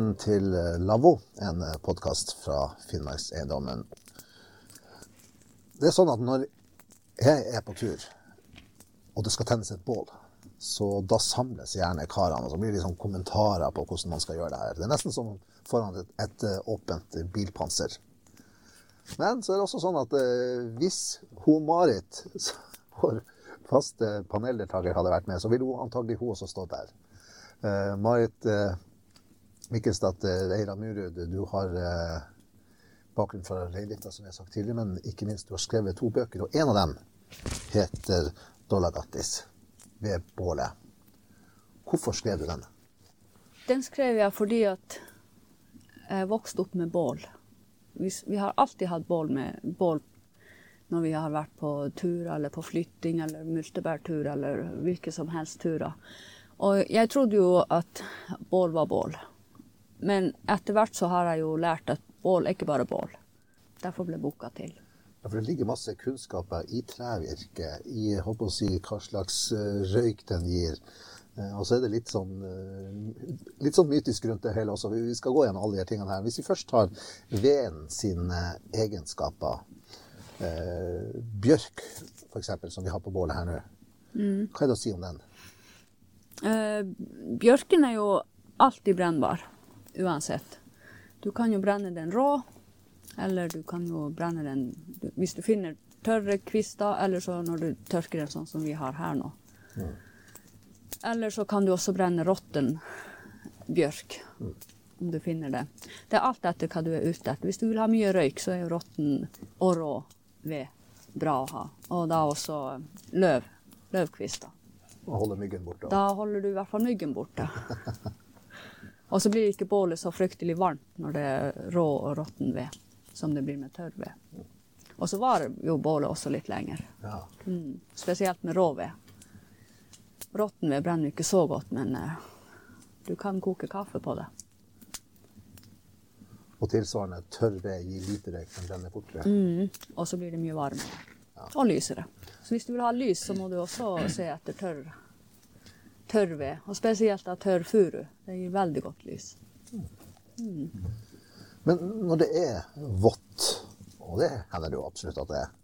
Velkommen til Lavvo, en podkast fra Finnmarkseiendommen. Det er sånn at når jeg er på tur, og det skal tennes et bål, så da samles gjerne karene, og så blir det liksom kommentarer på hvordan man skal gjøre det her. Det er nesten som foran et, et åpent bilpanser. Men så er det også sånn at eh, hvis hun Marit, vår faste paneldeltaker, hadde vært med, så ville hun antagelig hun også stått der. Eh, Marit eh, Mikkelsdatter Eira Murud, du har eh, bakgrunn fra reindrifta, som jeg har sagt tidligere, men ikke minst du har skrevet to bøker, og en av dem heter 'Dollagattis ved bålet'. Hvorfor skrev du den? Den skrev jeg fordi at jeg vokste opp med bål. Vi, har alltid hatt bål, med, bål når vi har vært på turer eller på flytting eller multebærtur eller hvilke som helst turer. Og jeg trodde jo at bål var bål. Men etter hvert så har jeg jo lært at bål er ikke bare bål. Derfor ble boka til. Ja, for Det ligger masse kunnskaper i trevirke, i håper å si, hva slags eh, røyk den gir. Eh, og så er det litt sånn, eh, litt sånn mytisk rundt det hele også. Vi skal gå gjennom alle de her tingene her. Hvis vi først tar veden sine egenskaper. Eh, bjørk, f.eks., som vi har på bålet her nå. Mm. Hva er det å si om den? Eh, bjørken er jo alltid brennbar uansett. Du kan jo brenne den rå, eller du kan jo brenne den hvis du finner tørre kvister, eller så når du tørker den sånn som vi har her nå. Mm. Eller så kan du også brenne råtten bjørk, mm. om du finner det. Det er alt etter hva du er ute etter. Hvis du vil ha mye røyk, så er jo råtten og rå ved bra å ha. Og da også løv. Løvkvister. Og holde myggen borte. Da holder du i hvert fall myggen borte. Og så blir ikke bålet så fryktelig varmt når det er rå og råtten ved som det blir med tørr ved. Og så varer jo bålet også litt lenger. Ja. Mm. Spesielt med rå ved. Råtten ved brenner ikke så godt, men uh, du kan koke kaffe på det. Og tilsvarende tørr ved gir lite røyk, men brenner fortere. Mm. Og så blir det mye varmere. Ja. Og lysere. Så hvis du vil ha lys, så må du også se etter tørr tørrved, og spesielt av tørr furu. Det gir veldig godt lys. Mm. Men når det er vått, og det hender det jo absolutt at det er,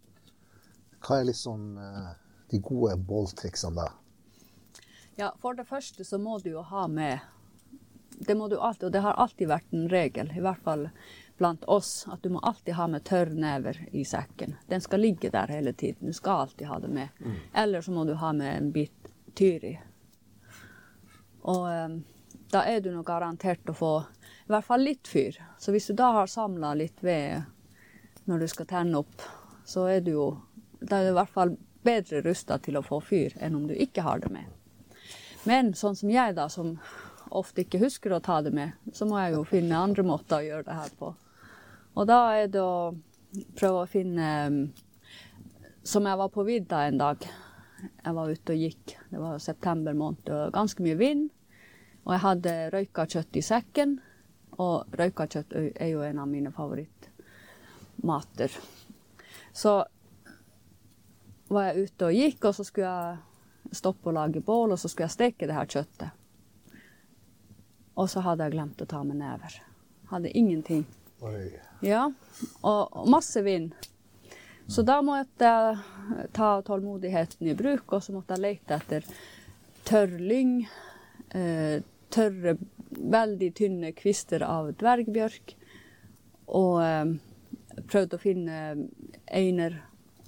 hva er liksom eh, de gode båltriksene da? Ja, For det første så må du jo ha med Det må du alltid, og det har alltid vært en regel, i hvert fall blant oss, at du må alltid ha med tørr never i sekken. Den skal ligge der hele tiden. Du skal alltid ha det med. Mm. Eller så må du ha med en bit tyr i. Og um, da er du nå garantert å få i hvert fall litt fyr. Så hvis du da har samla litt ved når du skal tenne opp, så er du jo da er du i hvert fall bedre rusta til å få fyr enn om du ikke har det med. Men sånn som jeg, da, som ofte ikke husker å ta det med, så må jeg jo finne andre måter å gjøre det her på. Og da er det å prøve å finne Som jeg var på vidda en dag. Jeg var ute og gikk. Det var september måned og ganske mye vind. Og jeg hadde røyka kjøtt i sekken, og røyka kjøtt er jo en av mine favorittmater. Så var jeg ute og gikk, og så skulle jeg stoppe og lage bål, og så skulle jeg steke det her kjøttet. Og så hadde jeg glemt å ta med never. Hadde ingenting. Oi. Ja, og, masse vind. Så da måtte jeg ta tålmodigheten i bruk, og så måtte jeg lete etter tørr lyng, eh, tørre, veldig tynne kvister av dvergbjørk. Og eh, prøvde å finne einer,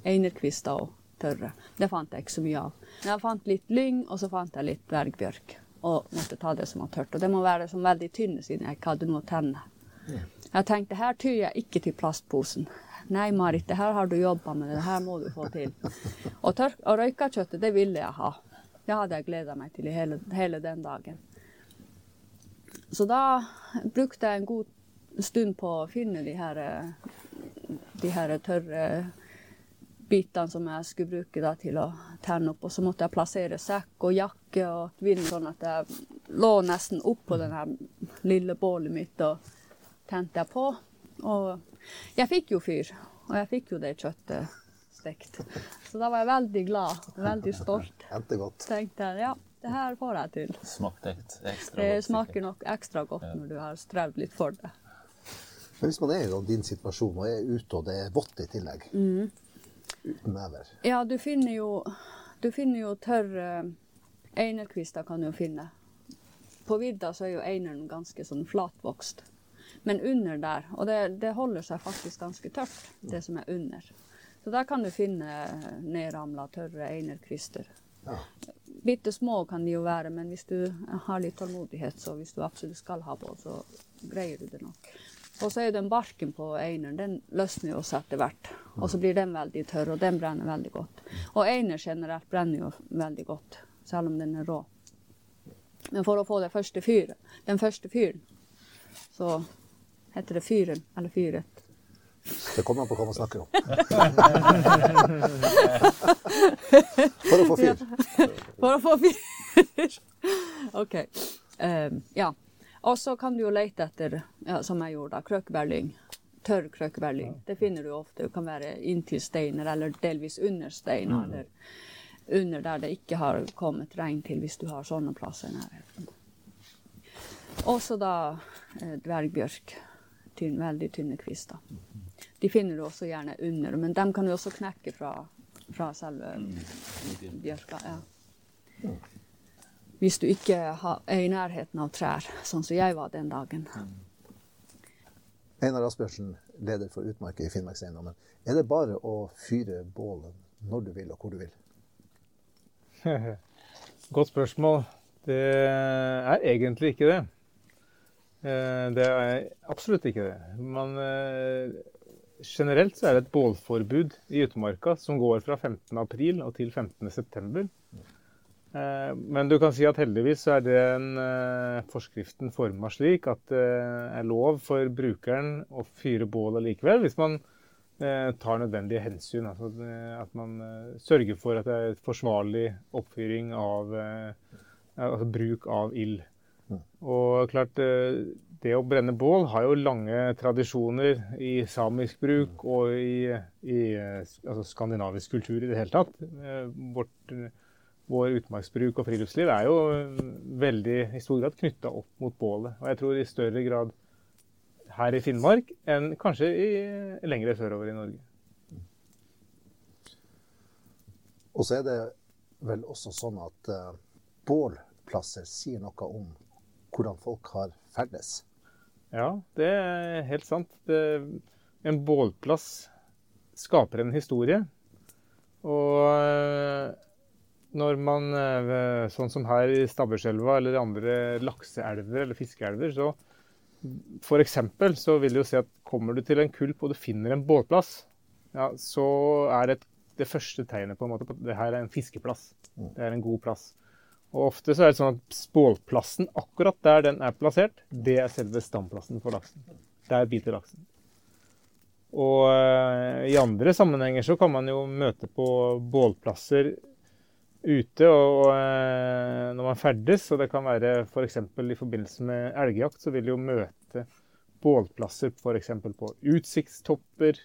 einerkvister og tørre. Det fant jeg ikke så mye av. Men jeg fant litt lyng, og så fant jeg litt dvergbjørk. Og måtte ta det som var tørt. Og det må være som veldig tynne, siden jeg ikke hadde noe å tenne. Jeg tenkte her tyr jeg ikke til plastposen. Nei, Marit, det her har du jobba med, det her må du få til. Og, tørk, og røyka kjøttet, det ville jeg ha. Det hadde jeg gleda meg til hele, hele den dagen. Så da brukte jeg en god stund på å finne de her, de her tørre bitene som jeg skulle bruke da, til å tenne opp. Og så måtte jeg plassere sekk og jakke og vind, sånn at jeg lå nesten oppå det lille bålet mitt og tente jeg på. Og jeg fikk jo fyr, og jeg fikk jo det kjøttet stekt. Så da var jeg veldig glad, veldig stolt. Endte godt. Tenkte jeg, ja, det her får jeg til. Smakte ekstra Det smaker nok ekstra godt når du har strevd litt for det. Men hvis man er i din situasjon og er ute, og det er vått i tillegg, uten never Ja, du finner jo, du finner jo tørre einerkvister kan du jo finne. På vidda så er jo eineren ganske sånn flatvokst. Men under der, og det, det holder seg faktisk ganske tørt, det som er under. Så der kan du finne nedramla tørre einerkvister. Ja. Bitte små kan de jo være, men hvis du har litt tålmodighet, så hvis du absolutt skal ha på, så greier du det nok. Og så er den barken på eineren, den løsner jo også etter hvert. Og så blir den veldig tørr, og den brenner veldig godt. Og einer generelt brenner jo veldig godt, selv om den er rå. Men for å få det første fyret, den første fyren, så heter det fyren, eller fyret. Det kommer an på hva man snakker om. For å få fyr. For å få fyr. OK. Um, ja. Og så kan du jo lete etter, ja, som jeg gjorde, da, krøkebærlyng. Tørr krøkebærlyng. Det finner du ofte. Det kan være inntil steiner, eller delvis under steiner. Eller under der det ikke har kommet regn til, hvis du har sånne plasser i nærheten. Også da eh, dvergbjørk. Tynn, veldig tynne kvister. De finner du også gjerne under, men dem kan du også knekke fra, fra selve bjørka. Ja. Hvis du ikke er i nærheten av trær, sånn som jeg var den dagen. Einar Asbjørnsen, leder for Utmarka i Finnmarkseiendommen. Er det bare å fyre bålet når du vil og hvor du vil? Godt spørsmål. Det er egentlig ikke det. Eh, Det er absolutt ikke det. Man, eh, generelt så er det et bålforbud i utmarka som går fra 15. april og til 15. september. Eh, Men du kan si at heldigvis så er den eh, forskriften forma slik at det er lov for brukeren å fyre bålet likevel, hvis man eh, tar nødvendige hensyn. Altså eh, at man eh, sørger for at det er forsvarlig oppfyring av eh, altså bruk av ild. Og klart, eh, det å brenne bål har jo lange tradisjoner i samisk bruk og i, i eh, altså skandinavisk kultur i det hele tatt. Eh, Vårt, vår utmarksbruk og friluftsliv er jo veldig i stor grad knytta opp mot bålet. Og jeg tror i større grad her i Finnmark enn kanskje i, lengre sørover i Norge. Og så er det vel også sånn at uh, bålplasser sier noe om hvordan folk har ferdes. Ja, det er helt sant. Det, en bålplass skaper en historie. Og eh, når man, eh, sånn som her i Stabburselva eller andre lakseelver eller fiskeelver, så for eksempel så vil det jo si at kommer du til en kulp og du finner en bålplass, ja, så er det det første tegnet på en måte på at det her er en fiskeplass. Det er en god plass. Og ofte så er det sånn at spålplassen, akkurat der den er plassert, det er selve stamplassen for laksen. Der biter laksen. Og eh, i andre sammenhenger så kan man jo møte på bålplasser ute og, eh, når man ferdes, og det kan være f.eks. For i forbindelse med elgjakt, så vil du jo møte bålplasser f.eks. på utsiktstopper.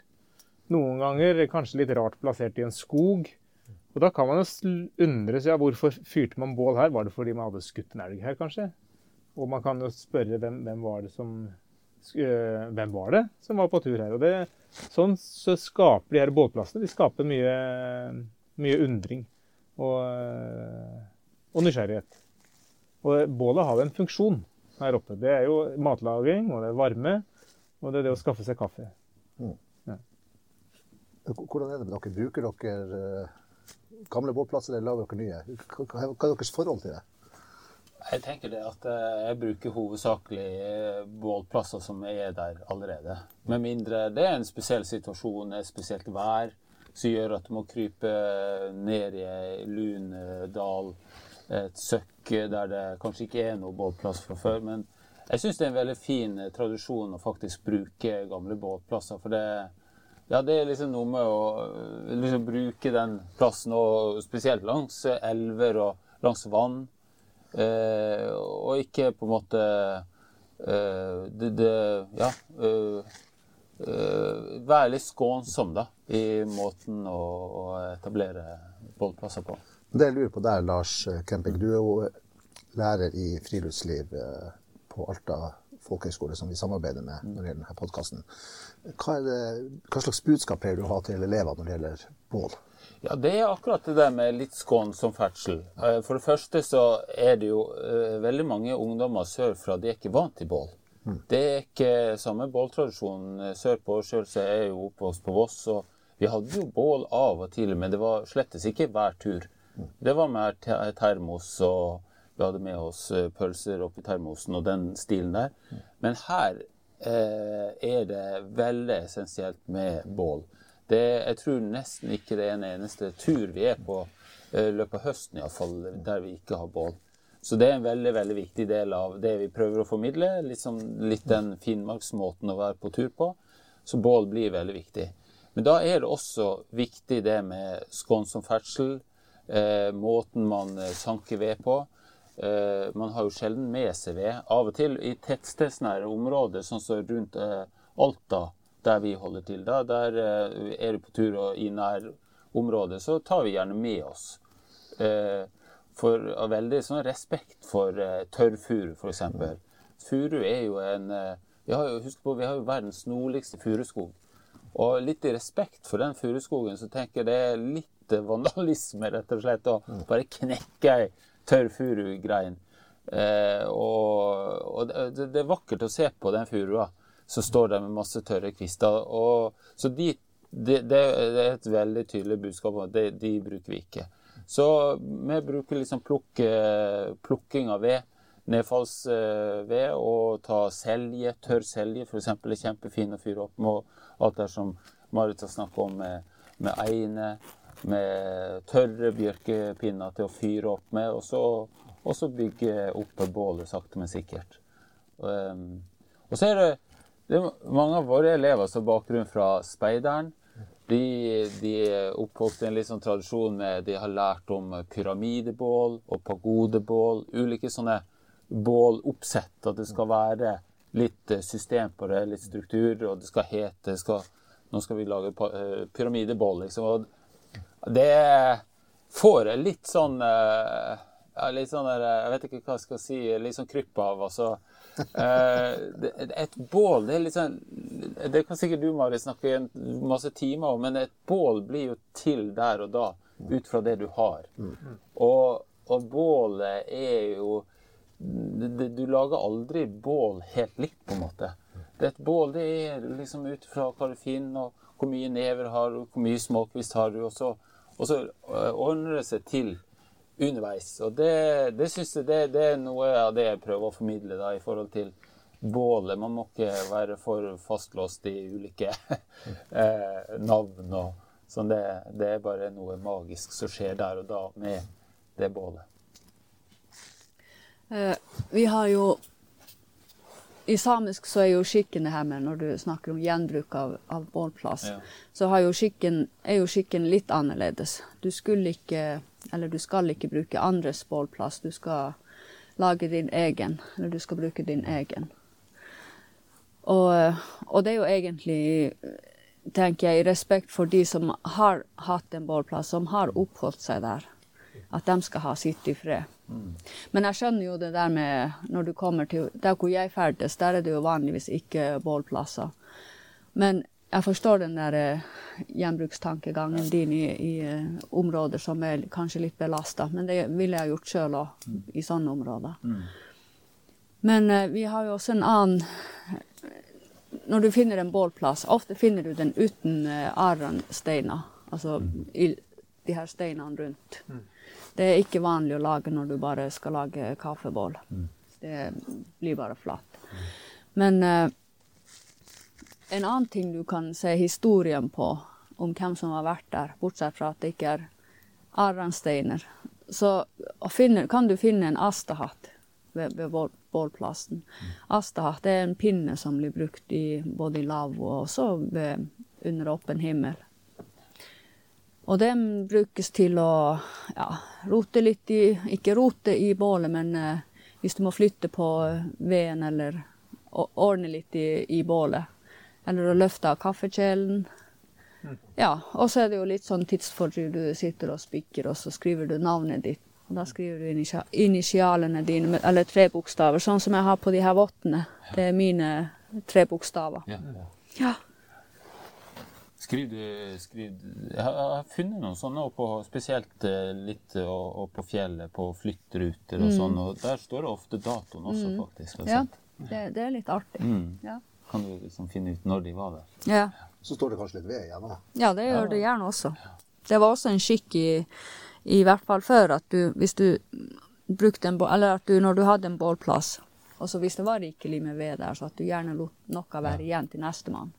Noen ganger kanskje litt rart plassert i en skog. Og da kan man jo sl- undre seg ja, hvorfor fyrte man bål her. Var det fordi man hadde skutt en elg her, kanskje? Og man kan jo spørre hvem, hvem var det som øh, hvem var det som var på tur her? Og det, sånn så skaper de her bålplassene de skaper mye, mye undring og, og nysgjerrighet. Og bålet har en funksjon her oppe. Det er jo matlaging, og det er varme, og det er det å skaffe seg kaffe. Hvordan er det med dere? Bruker dere gamle båtplasser, eller lager dere nye? Hva er deres forhold til det? Jeg tenker det at eh, jeg bruker hovedsakelig båtplasser bålplasser som er der allerede. Med mindre det er en spesiell situasjon, et spesielt vær, som gjør at du må krype ned i ei lun eh, dal, et søkk der det kanskje ikke er noe bålplass fra før. Men jeg syns det er en veldig fin eh, tradisjon å faktisk bruke gamle bålplasser. For det, ja, det er liksom noe med å eh, liksom bruke den plassen, og spesielt langs elver og langs vann. Eh, og ikke på en måte eh, det, det Ja. eh, eh, være litt skånsom da, i måten å, å etablere bålplasser på. Det jeg lurer på der, Lars Kemping, du er jo lærer i friluftsliv eh, på Alta folkehøgskole, som vi samarbeider med når det gjelder denne podkasten. Hva, hva, slags budskap pleier du å ha til elever når det gjelder bål? Ja, Det er akkurat det der med litt skånsom ferdsel. Eh, for det første så er det jo uh, veldig mange ungdommer sørfra de er ikke vant til bål. Mm. Det er ikke samme båltradisjon sørpå. Sjøl er jeg jo oppvokst på Voss. og Vi hadde jo bål av og til, men det var slettes ikke hver tur. Mm. Det var mer termos, og vi hadde med oss eh, pølser oppi termosen og den stilen der. Men her eh, er det veldig essensielt med bål. Det, jeg tror nesten ikke det er en eneste tur vi er på i eh, løpet av høsten iallfall, der vi ikke har bål. Så det er en veldig veldig viktig del av det vi prøver å formidle. Liksom, litt den finnmarksmåten å være på tur på. Så bål blir veldig viktig. Men da er det også viktig det med skånsom ferdsel. Eh, måten man eh, sanker ved på. Eh, man har jo sjelden med seg ved. Av og til i tettstedsnære områder, sånn som rundt eh, Alta, der vi holder til. Da. Der eh, er du på tur og i nærområdet, så tar vi gjerne med oss. For av veldig sånn respekt for eh, tørrfuru, f.eks. Furu er jo en vi har jo, Husk på, vi har jo verdens nordligste furuskog. Og litt i respekt for den furuskogen, så tenker jeg det er litt vandalisme, rett og slett, å mm. bare knekke ei tørr furugrein. Eh, og, og det, det, er vakkert å se på den furua så står det med masse tørre kvister. Og, så de, de, det er et veldig tydelig budskap om at de, de bruker vi ikke. Så vi bruker liksom plukk, plukking av ved, nedfallsved, og ta selje, tørr selje f.eks. er kjempefin å fyre opp med. Alt det som Marit har snakket om med, med eine, med tørre bjørkepinner til å fyre opp med, og så, og så bygge opp bålet sakte, men sikkert. Um, og så er det det er mange av våre elever som har bakgrunn fra speideren. De, de er oppvokst i en litt sånn tradisjon med De har lært om pyramidebål og pagodebål. Ulike sånne båloppsett. At det skal være litt eh, system på det, litt struktur, og det skal hete skal, Nå skal vi lage eh, pyramidebål, liksom. Og det får litt sånn eh, ja, litt sånn der, Jeg vet ikke hva jeg skal si. Litt sånn krypp av. Altså. Eh, et bål det er litt sånn Det kan sikkert du, Mari, snakke en masse timer om, men et bål blir jo til der og da ut fra det du har. Og, og bålet er jo Du lager aldri bål helt likt, på en måte. Det et bål det er liksom ut fra hva du finner, og hvor mye never har du, hvor mye småkvist har du, og så, og så eh, ordner det seg til underveis. Og det, det synes jeg det, det, er noe av det jeg prøver å formidle da, i forhold til bålet. Man må ikke være for fastlåst i ulike eh, navn. og sånn. Det, det, er bare noe magisk som skjer der og da med det bålet. Eh, vi har jo i samisk så er jo skikken det her med når du snakker om gjenbruk av, av bålplass, ja. så jo skikken, er jo skikken litt annerledes. Du skulle ikke eller du skal ikke bruke andres bålplass, du skal lage din egen. Eller du skal bruke din egen. Og, og det er jo egentlig, tenker jeg, i respekt for de som har hatt en bålplass, som har oppholdt seg der. At de skal ha sitt i fred. Mm. Men jeg skjønner jo det der med når du kommer til Der hvor jeg ferdes, der er det jo vanligvis ikke bålplasser. Men jeg forstår den der eh, gjenbrukstankegangen din i, i uh, områder som er kanskje litt belasta. Men det ville jeg gjort sjøl òg, mm. i sånne områder. Mm. Men uh, vi har jo også en annen Når du finner en bålplass, ofte finner du den uten uh, aransteiner. Altså mm. i, de her steinene rundt. Mm. Det er ikke vanlig å lage når du bare skal lage kaffebål. Mm. Det blir bare flatt. Mm. Men uh, en annen ting du kan se historien på, om hvem som har vært der, bortsett fra at det ikke er Aransteiner, så finne, kan du finne en astahatt ved, ved bålplassen. Mm. Astahatt er en pinne som blir brukt i, både i lavvo og også ved, under åpen himmel. Og den brukes til å ja, rote litt i Ikke rote i bålet, men eh, hvis du må flytte på veden eller ordne litt i, i bålet, eller å løfte av kaffekjelen. Ja, og så er det jo litt sånn tidsfordriv. Du sitter og spikker, og så skriver du navnet ditt. Og da skriver du initialene dine, eller tre bokstaver, sånn som jeg har på de her vottene. Det er mine tre bokstaver. Ja, ja. Ja. Skriv du, skriv Jeg har, funnet noen sånne, på, spesielt eh, litt eh, og, og på fjellet, på flyttruter og sånn. Og der står det ofte datoen også, faktisk. ja. Det, det er litt artig. Mm. Ja. Kan du liksom finne ut når de var der. Ja. Så står det kanskje litt ved igjen òg. ja, det gjør det gjerne også. Det var også en skikk i, i hvert fall før at du, hvis du brukte en bål, eller at du når du hadde en bålplass, og så hvis det var rikelig med ved der, så at du gjerne lot noe være igjen til nestemann.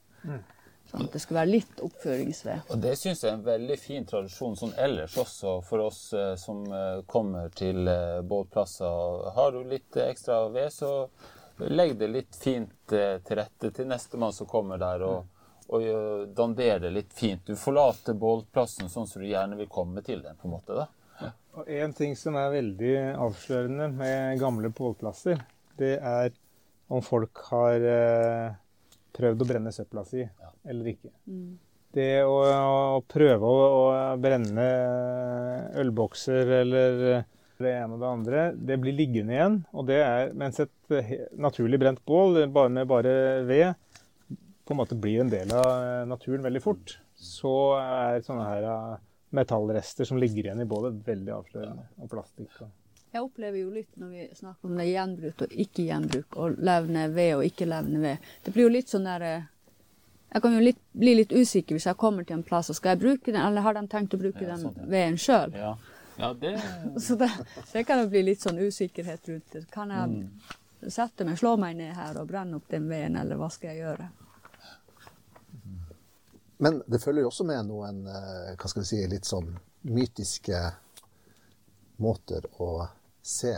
Sånn at det skulle være litt oppføringsved. Og det syns jeg er en veldig fin tradisjon sånn ellers også, for oss eh, som eh, kommer til eh, båtplasser. Har du litt eh, ekstra ved, så legg det litt fint eh, til rette til nestemann som kommer der, og, og eh, dander det litt fint. Du forlater bålplassen sånn som du gjerne vil komme til den, på en måte. da. Og En ting som er veldig avslørende med gamle bålplasser, det er om folk har eh, prøvd å brenne søpla si eller ikke. Det å, å prøve å, å brenne ølbokser eller det ene og det andre, det blir liggende igjen. Og det er, mens et naturlig brent bål bare med bare ved på en måte blir en del av eh, naturen veldig fort, så er sånne her eh, metallrester som ligger igjen i bålet, veldig avslørende. Og plastikk. Og. Jeg opplever jo litt når vi snakker om det gjenbruk og ikke gjenbruk, og levne ved og ikke levne ved. Det blir jo litt sånn der eh, Jeg kan jo litt, bli litt usikker hvis jeg kommer til en plass og skal jeg bruke den, eller har de tenkt å bruke Ja, den sånn, veden sjøl? Ja, ja det Så det, det kan jo bli litt sånn usikkerhet rundt det. Kan jeg Mm. sette meg, slå meg ned her og brenne opp den veden, eller hva skal jeg gjøre? Men det følger jo også med noen eh, hva skal vi si, litt sånn mytiske måter å se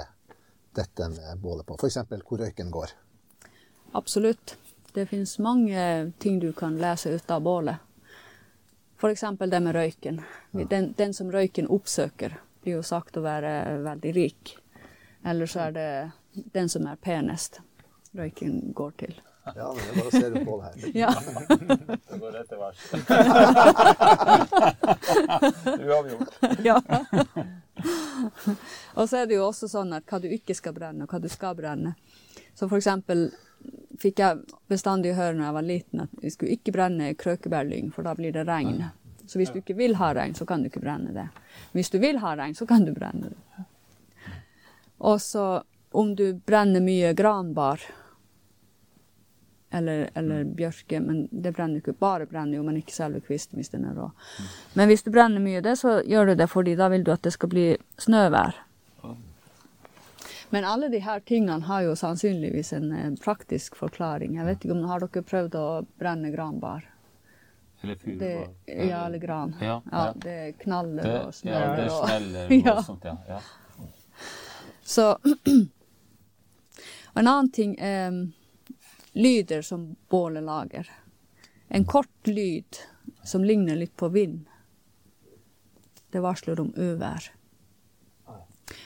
dette med bålet på. F.eks. hvor røyken går. Absolutt. Det finnes mange ting du kan lese ut av bålet. F.eks. det med røyken. Den, den som røyken oppsøker, blir jo sagt å være veldig rik. Eller så er det den som er penest røyken går til. Ja, men det er bare å se rundt bålet her. Ja. Det går rett til værs. Uavgjort. ja. og så er det jo også sånn at hva du ikke skal brenne, og hva du skal brenne. Så for eksempel fikk jeg bestandig høre når jeg var liten at vi skulle ikke brenne krøkebærlyng, for da blir det regn. Så hvis du ikke vil ha regn, så kan du ikke brenne det. Hvis du vil ha regn, så kan du brenne det. Og så om du brenner mye granbar eller, eller bjørke, men det brenner ikke. Bare brenner jo, men ikke selve kvisten hvis den er rå. Men hvis du brenner mye det, så gjør du det fordi da vil du at det skal bli snøvær. Men alle de her tingene har jo sannsynligvis en eh, praktisk forklaring. Jeg vet ikke om Har dere prøvd å brenne granbar? Eller furubar. Ja, eller gran. Ja, Ja, ja. det knaller Det, og ja, smeller. det og- sånt, Ja. ja. Så Og en annen ting er mm, lyder som bålet lager. En kort lyd som ligner litt på vind. Det varsler om uvær.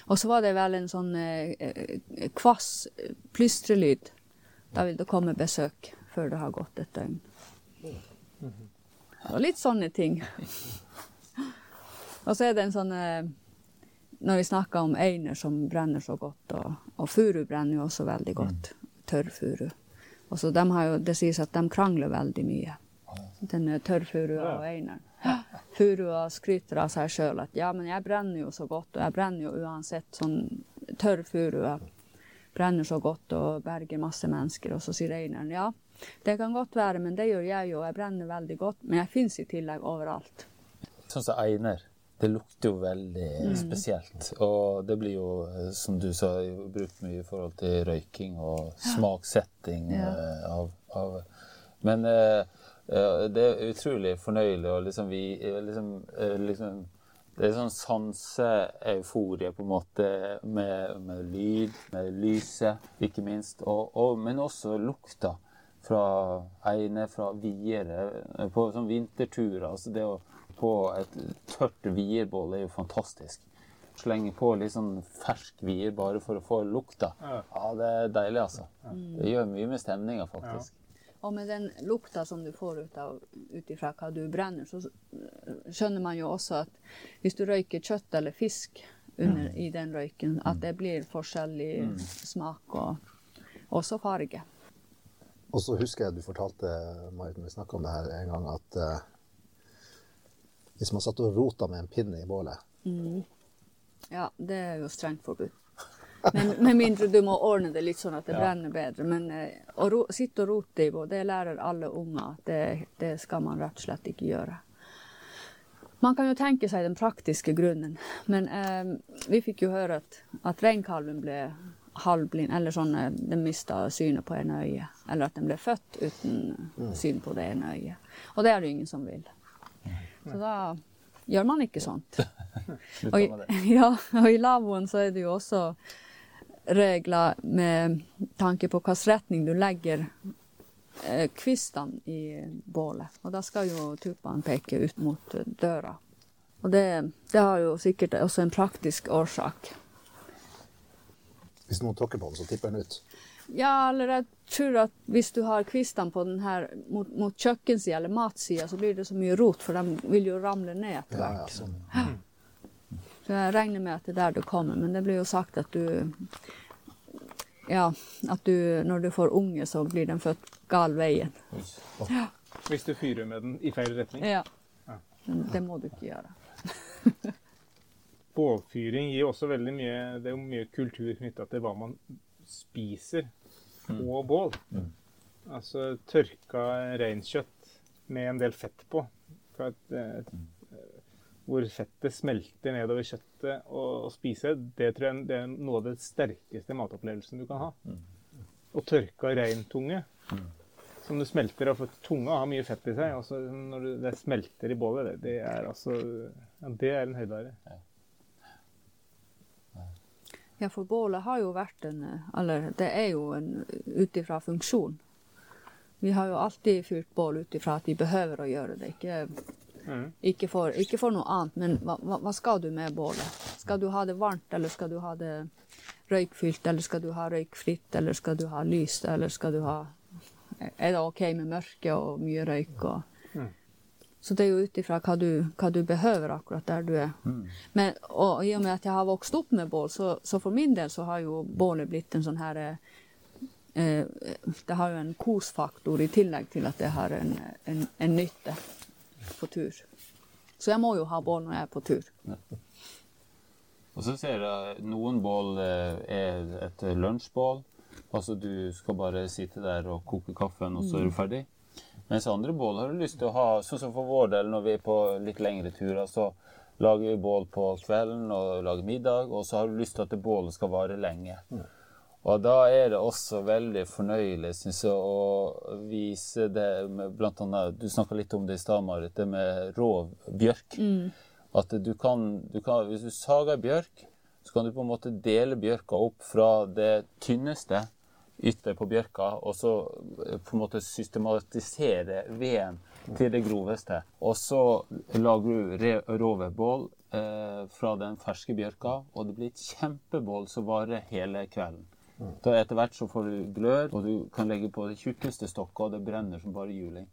Og så var det vel en sånn eh, eh, kvass eh, plystrelyd. Da vil det komme besøk før det har gått et døgn. Og litt sånne ting. Og så er det en sånn eh, Når vi snakker om einer som brenner så godt, og, og furu brenner jo også veldig godt. Tørrfuru. Og så de har jo, det sies at de krangler veldig mye. Den tørrfurua og eineren. Furua skryter av seg sjøl at ja, men jeg brenner jo så godt, og jeg brenner jo uansett. Sånn tørr furua brenner så godt og berger masse mennesker. Og så sier eineren ja, det kan godt være, men det gjør jeg jo, jeg brenner veldig godt. Men jeg fins i tillegg overalt. Sånn som einer. Det lukter jo veldig Mm. spesielt. Og det blir jo, eh, som du sa, brukt mye i forhold til røyking og smaksetting Ja. Ja. av, av Men eh, eh, det er utrolig fornøyelig å liksom vi eh, liksom, eh, liksom Det er sånn sanseeuforie, på en måte, med, med lyd, med lyset, ikke minst. Og, og, men også lukta fra eine, fra viere, eh, på sånn vinterturer. Altså det å på et tørt vierbål er jo fantastisk. Slenge på litt sånn fersk vier bare for å få lukta. Ja, det er deilig, altså. Det gjør mye med stemninga, faktisk. Og med den lukta som du får ut, av, ut ifra hva du brenner, så skjønner man jo også at hvis du røyker kjøtt eller fisk under, i den røyken, at det blir forskjellig smak og også farge. Og så husker jeg du fortalte, Marit, når vi snakka om det her en gang, at eh, hvis man satt og rota med en pinne i bålet Ja, det er jo strengt forbudt. Men med mindre du må ordne det litt sånn at det brenner bedre. Men eh, å ro, sitte og rote i bål, det lærer alle unger. Det, det skal man rett og slett ikke gjøre. Man kan jo tenke seg den praktiske grunnen, men eh, vi fikk jo høre at, at reinkalven ble halvblind, eller sånn eh, den mista synet på ene øye. Eller at den ble født uten syn på det ene øyet. Og det er det ingen som vil. Så da gjør man ikke sånt. Og i, med det. ja, og i lavvoen så er det jo også regler med tanke på hvilken retning du legger eh, kvistene i bålet. Og da skal jo tupene peke ut mot døra. Og det, det har jo sikkert også en praktisk årsak. Hvis noen tråkker på den, så tipper den ut. Ja, eller jeg tror at hvis du har kvistene på den her mot, mot kjøkkensida eller matsida, så blir det så mye rot, for de vil jo ramle ned etter Ja, hvert. ja, sånn. Så jeg regner med at det er der du kommer, men det blir jo sagt at du Ja, at du når du får unge, så blir den født gal veien. Hvis du fyrer med den i feil retning. Ja. Men det må du ikke gjøre. Bålfyring gir også veldig mye Det er jo mye kultur knytta til hva man spiser på bål. Altså tørka reinkjøtt med en del fett på. Et, et, eh, hvor fettet smelter nedover kjøttet og, og spise, det tror jeg det er noe av det sterkeste matopplevelsen du kan ha. Og tørka reintunge, som du smelter av, for tunga har mye fett i seg. Og når du, det smelter i bålet, det, det er altså ja, Det er en høydare. Ja, for bålet har jo vært en Eller det er jo en ut ifra funksjon. Vi har jo alltid fyrt bål ut ifra at vi behøver å gjøre det. Ikke, Mhm. ikke, for, ikke for noe annet, men hva, hva, skal du med bålet? Skal du ha det varmt, eller skal du ha det røykfylt, eller skal du ha røykfritt, eller skal du ha lyst, eller skal du ha Er det OK med mørke og mye røyk og Så det er jo ut ifra hva, du- hva du behøver akkurat der du er. Men, og i og med at jeg har vokst opp med bål, så, så for min del så har jo bålet blitt en sånn her eh, eh, Det har jo en kosfaktor i tillegg til at det har en, en, en nytte på tur. Så jeg må jo ha bål når jeg er på tur. Og så ser jeg noen bål eh, er et lunsjbål. Altså du skal bare sitte der og koke kaffen, og så er du ferdig. Mens andre bål har du lyst til å ha, sånn som for vår del når vi er på litt lengre turer, så lager vi bål på kvelden og lager middag, og så har du lyst til at det bålet skal vare lenge. Og da er det også veldig fornøyelig, syns jeg, å vise det med blant annet Du snakka litt om det i stad, Marit, det med rå bjørk. At du kan, du kan Hvis du sager bjørk, så kan du på en måte dele bjørka opp fra det tynneste ytter på bjørka, og så eh, på en måte systematisere veden til det groveste. Og så lager du re- eh, fra den ferske bjørka, og det blir et kjempebål som varer hele kvelden. Da Etter hvert så får du glør, og du kan legge på det tjukkeste stokket, og det brenner som bare juling.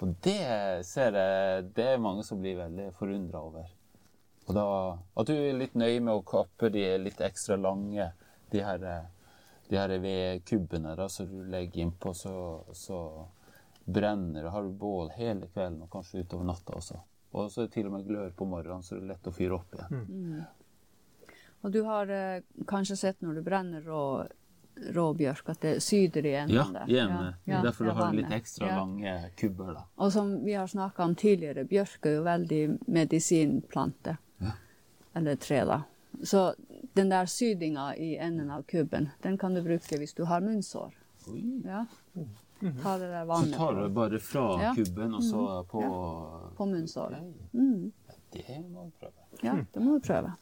Og det ser jeg det er mange som blir veldig forundra over. Og da, At du er litt nøye med å kappe de litt ekstra lange, de her, de her vedkubbene da, som du legger innpå, så, så brenner det. Har du bål hele kvelden og kanskje utover natta også. Og så er det til og med glør på morgenen, så det er lett å fyre opp igjen. Og du har eh, kanskje sett når du brenner rå, råbjørk, at det syder i enden Ja, der. igjen. Ja, Derfor det du er har litt ekstra Ja. lange kubber. da. Og som vi har snakka om tidligere, bjørk er jo veldig medisinplante. Ja. Eller tre, da. Så den der sydinga i enden av kubben, den kan du bruke hvis du har munnsår. Ja. Ta det der Så tar du det bare fra Ja. kubben og så på på munnsåret. Mm. Det må du prøve. Ja, det må du prøve.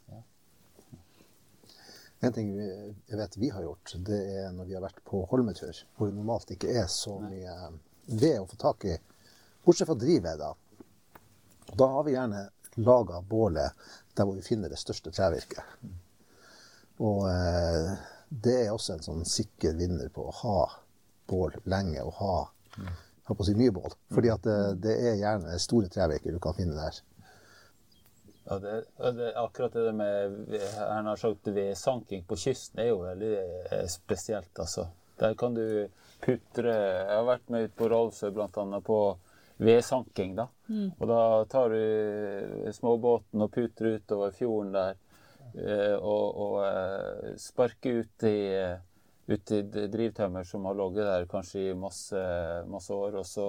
En ting vi, jeg vet vi har gjort, det er når vi har vært på holmetur, hvor det normalt ikke er så mye ved å få tak i, bortsett fra drivved. Da. Da har vi gjerne laga bålet der hvor vi finner det største trevirket. Og eh, det er også en sånn sikker vinner på å ha bål lenge og ha jeg på å si mye bål. Fordi at det, det er gjerne store trevirker du kan finne der. Ja, det, det, akkurat det med jeg har sagt, vedsanking på kysten er jo veldig eh, spesielt, altså. Der kan du putre Jeg har vært med ut på Rolfsøy bl.a. på vedsanking, da. Og da tar du småbåten og putrer utover fjorden der. Eh, Og, og sparke ut i, ut i drivtømmer som har ligget der kanskje i masse, masse år. Og så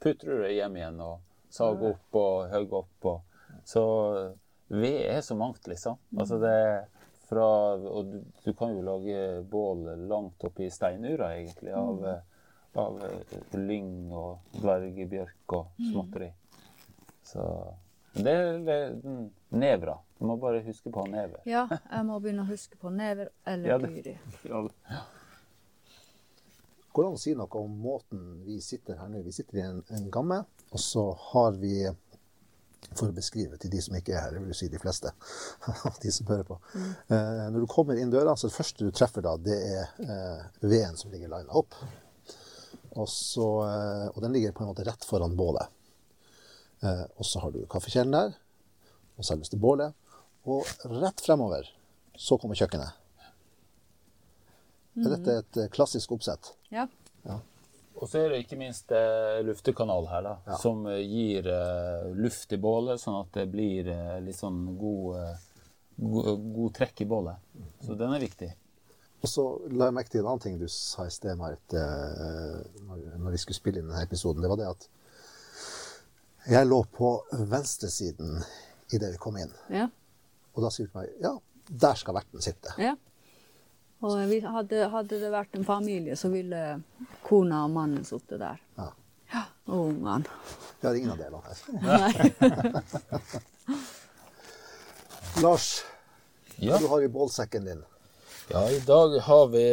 putrer du det hjem igjen og sager opp og hogger opp. Og, så ved er så mangt, liksom. Altså det er fra, og du, du kan jo lage bål langt oppi steinura, egentlig, av, eh, av eh, lyng og dvergebjørk og småtteri. Så det er det- nevra. Du må bare huske på never. Ja, jeg må begynne å huske på never eller Ja, det- Ja. Går det an å si noe om måten vi sitter her nå? Vi sitter i en, en gamme, og så har vi For å beskrive til de som ikke er her, jeg vil si de fleste, de som hører på. Eh, når du kommer inn døra, så det første du treffer da, det er eh, veden som ligger lina opp. Og, så, eh, og den ligger på en måte rett foran bålet. Eh, og så har du kaffekjelen der, og selveste bålet. Og rett fremover så kommer kjøkkenet. Er dette et eh, klassisk oppsett? Ja. Og så er det ikke minst eh, luftekanal her, da, Ja. som eh, gir eh, luft i bålet, sånn at det blir eh, litt sånn god, god, god trekk i bålet. Så den er viktig. Og så la jeg merke til en annen ting du sa i sted, Marit, når vi skulle spille inn denne episoden. Det var det at jeg lå på venstresiden idet vi kom inn. Ja. Og da sier hun til meg ja, der skal verten sitte. ja. Og hadde, hadde det vært en familie, så ville kona og mannen sittet der. Ja. Ja. Og ungene. Vi har ingen av delene her. Nei. Lars, Ja. du har i bålsekken din? Ja, i dag har vi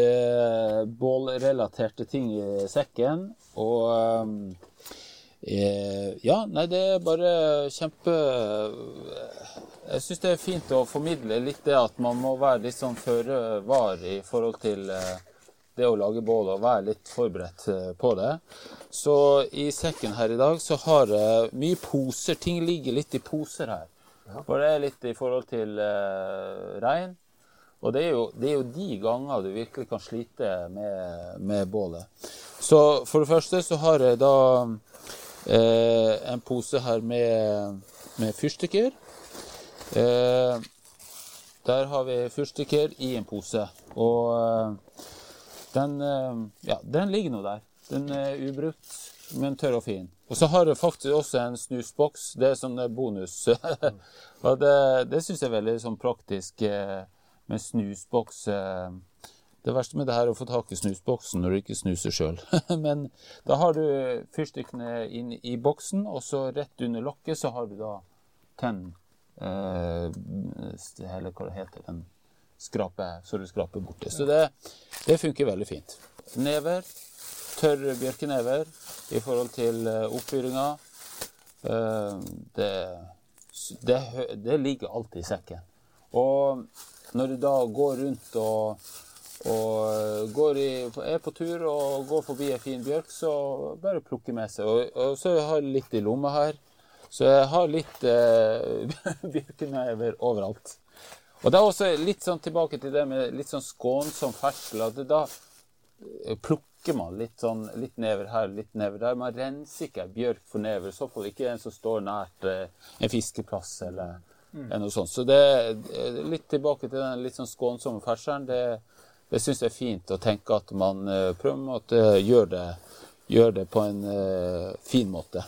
bålrelaterte ting i sekken. Og eh, Ja, nei, det er bare kjempe Jeg syns det er fint å formidle litt det at man må være litt sånn føre var i forhold til eh, det å lage bål og være litt forberedt eh, på det. Så i sekken her i dag så har jeg mye poser. Ting ligger litt i poser her. For det er litt i forhold til eh, regn. Og det er, jo, det er jo de ganger du virkelig kan slite med, med bålet. Så for det første så har jeg da eh, en pose her med, med fyrstikker. Eh, der har vi fyrstikker i en pose. Og eh, den, eh, ja, den ligger nå der. Den er ubrukt, men tørr og fin. Og så har jeg faktisk også en snusboks. Det er sånn bonus. og det, det syns jeg er veldig sånn praktisk eh, med snusboks. Det verste med det her er å få tak i snusboksen når du ikke snuser sjøl. Men da har du fyrstikkene inn i boksen, og så rett under lokket så har du da tenn eh, Eller hva det heter den skrape, så du skraper borti. Så det, det funker veldig fint. Never. Tørre bjørkenever i forhold til eh, oppfyringa. Eh, det, det, det ligger alltid i sekken. Og når du da går rundt og, og går i, er på tur og går forbi en fin bjørk, så bare plukke med seg. Og, og så har jeg litt i lomma her. Så jeg har litt eh, bjørkenever overalt. Og det er også litt sånn tilbake til det med litt sånn skånsom ferdsel. At da eh, plukker man litt sånn litt never her, litt never der. Man renser ikke bjørk for never. I så fall ikke en som står nært eh, en fiskeplass eller mm. noe sånt. Så det er litt tilbake til den litt sånn skånsomme ferdselen. Det, det syns jeg er fint å tenke at man eh, prøver med at eh, gjør, det, gjør det på en eh, fin måte.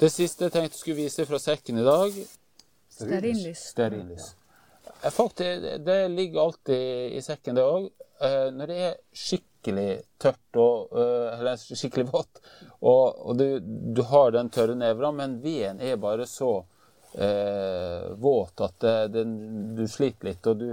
Det siste jeg tenkte jeg skulle vise fra sekken i dag, Stearinlys. Stearinlys. Faktisk, det, det ligger alltid i sekken, det òg. Når det er skikkelig tørt og eller skikkelig vått, og, og du, du har den tørre nevra, men veden er bare så eh, våt at det, den, du sliter litt. og du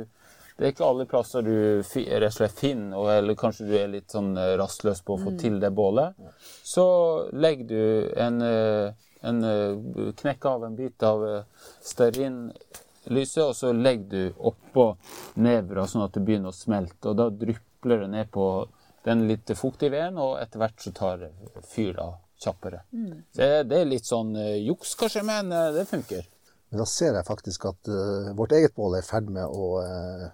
det er ikke alle plasser du rett og slett finner, og- eller kanskje du er litt sånn eh, rastløs på å få til det bålet. Så legger du en, eh, en eh, Knekk av en bit av stearinlyset, og så legger du oppå nevra sånn at det begynner å smelte. Og da drypler det ned på den litt fuktige veden, og etter hvert så tar fyr da kjappere. Så det, det er litt sånn juks kanskje, men det funker. Men da ser jeg faktisk at uh, vårt eget bål er i ferd med å eh,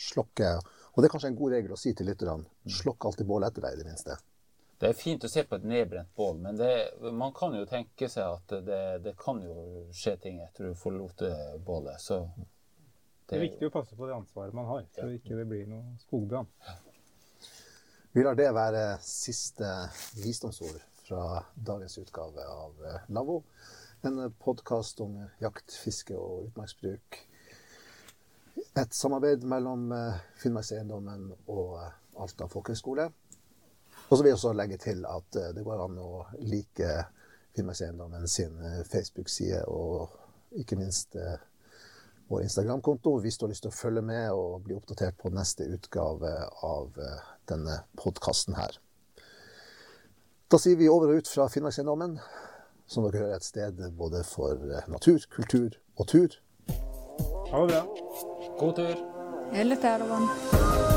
slokke. Og det er kanskje en god regel å si til lytterne. Slokk alltid bålet etter deg, i det minste. Det er fint å se på et nedbrent bål, men det, man kan jo tenke seg at det, det kan jo skje ting etter du forlot bålet. Så Det er viktig å passe på det ansvaret man har, så ikke det blir noe skogbrann. Vi lar det være siste visdomsord fra dagens utgave av eh, Lavvo. En podkast om jakt, fiske og utmarksbruk. Et samarbeid mellom eh, Finnmarkseiendommen og eh, Alta folkehøgskole. Og så vil jeg også legge til at eh, det går an å like Finnmarkseiendommen sin Facebook-side og ikke minst vår Instagram-konto hvis du har lyst til å følge med og bli oppdatert på neste utgave av denne podkasten her. Da sier vi over og ut fra Finnmarkseiendommen, som dere hører et sted både for natur, kultur og tur. Ha det bra. Góð dagur. Heilig dagar og vann.